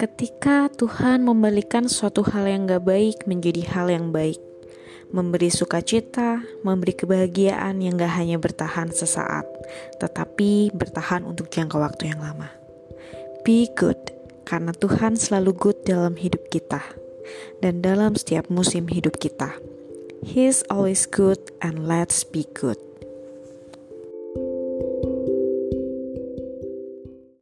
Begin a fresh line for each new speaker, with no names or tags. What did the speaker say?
Ketika Tuhan membalikan suatu hal yang gak baik menjadi hal yang baik, memberi sukacita, memberi kebahagiaan yang gak hanya bertahan sesaat, tetapi bertahan untuk jangka waktu yang lama. Be good, karena Tuhan selalu good dalam hidup kita dan dalam setiap musim hidup kita. He's always good and let's be good.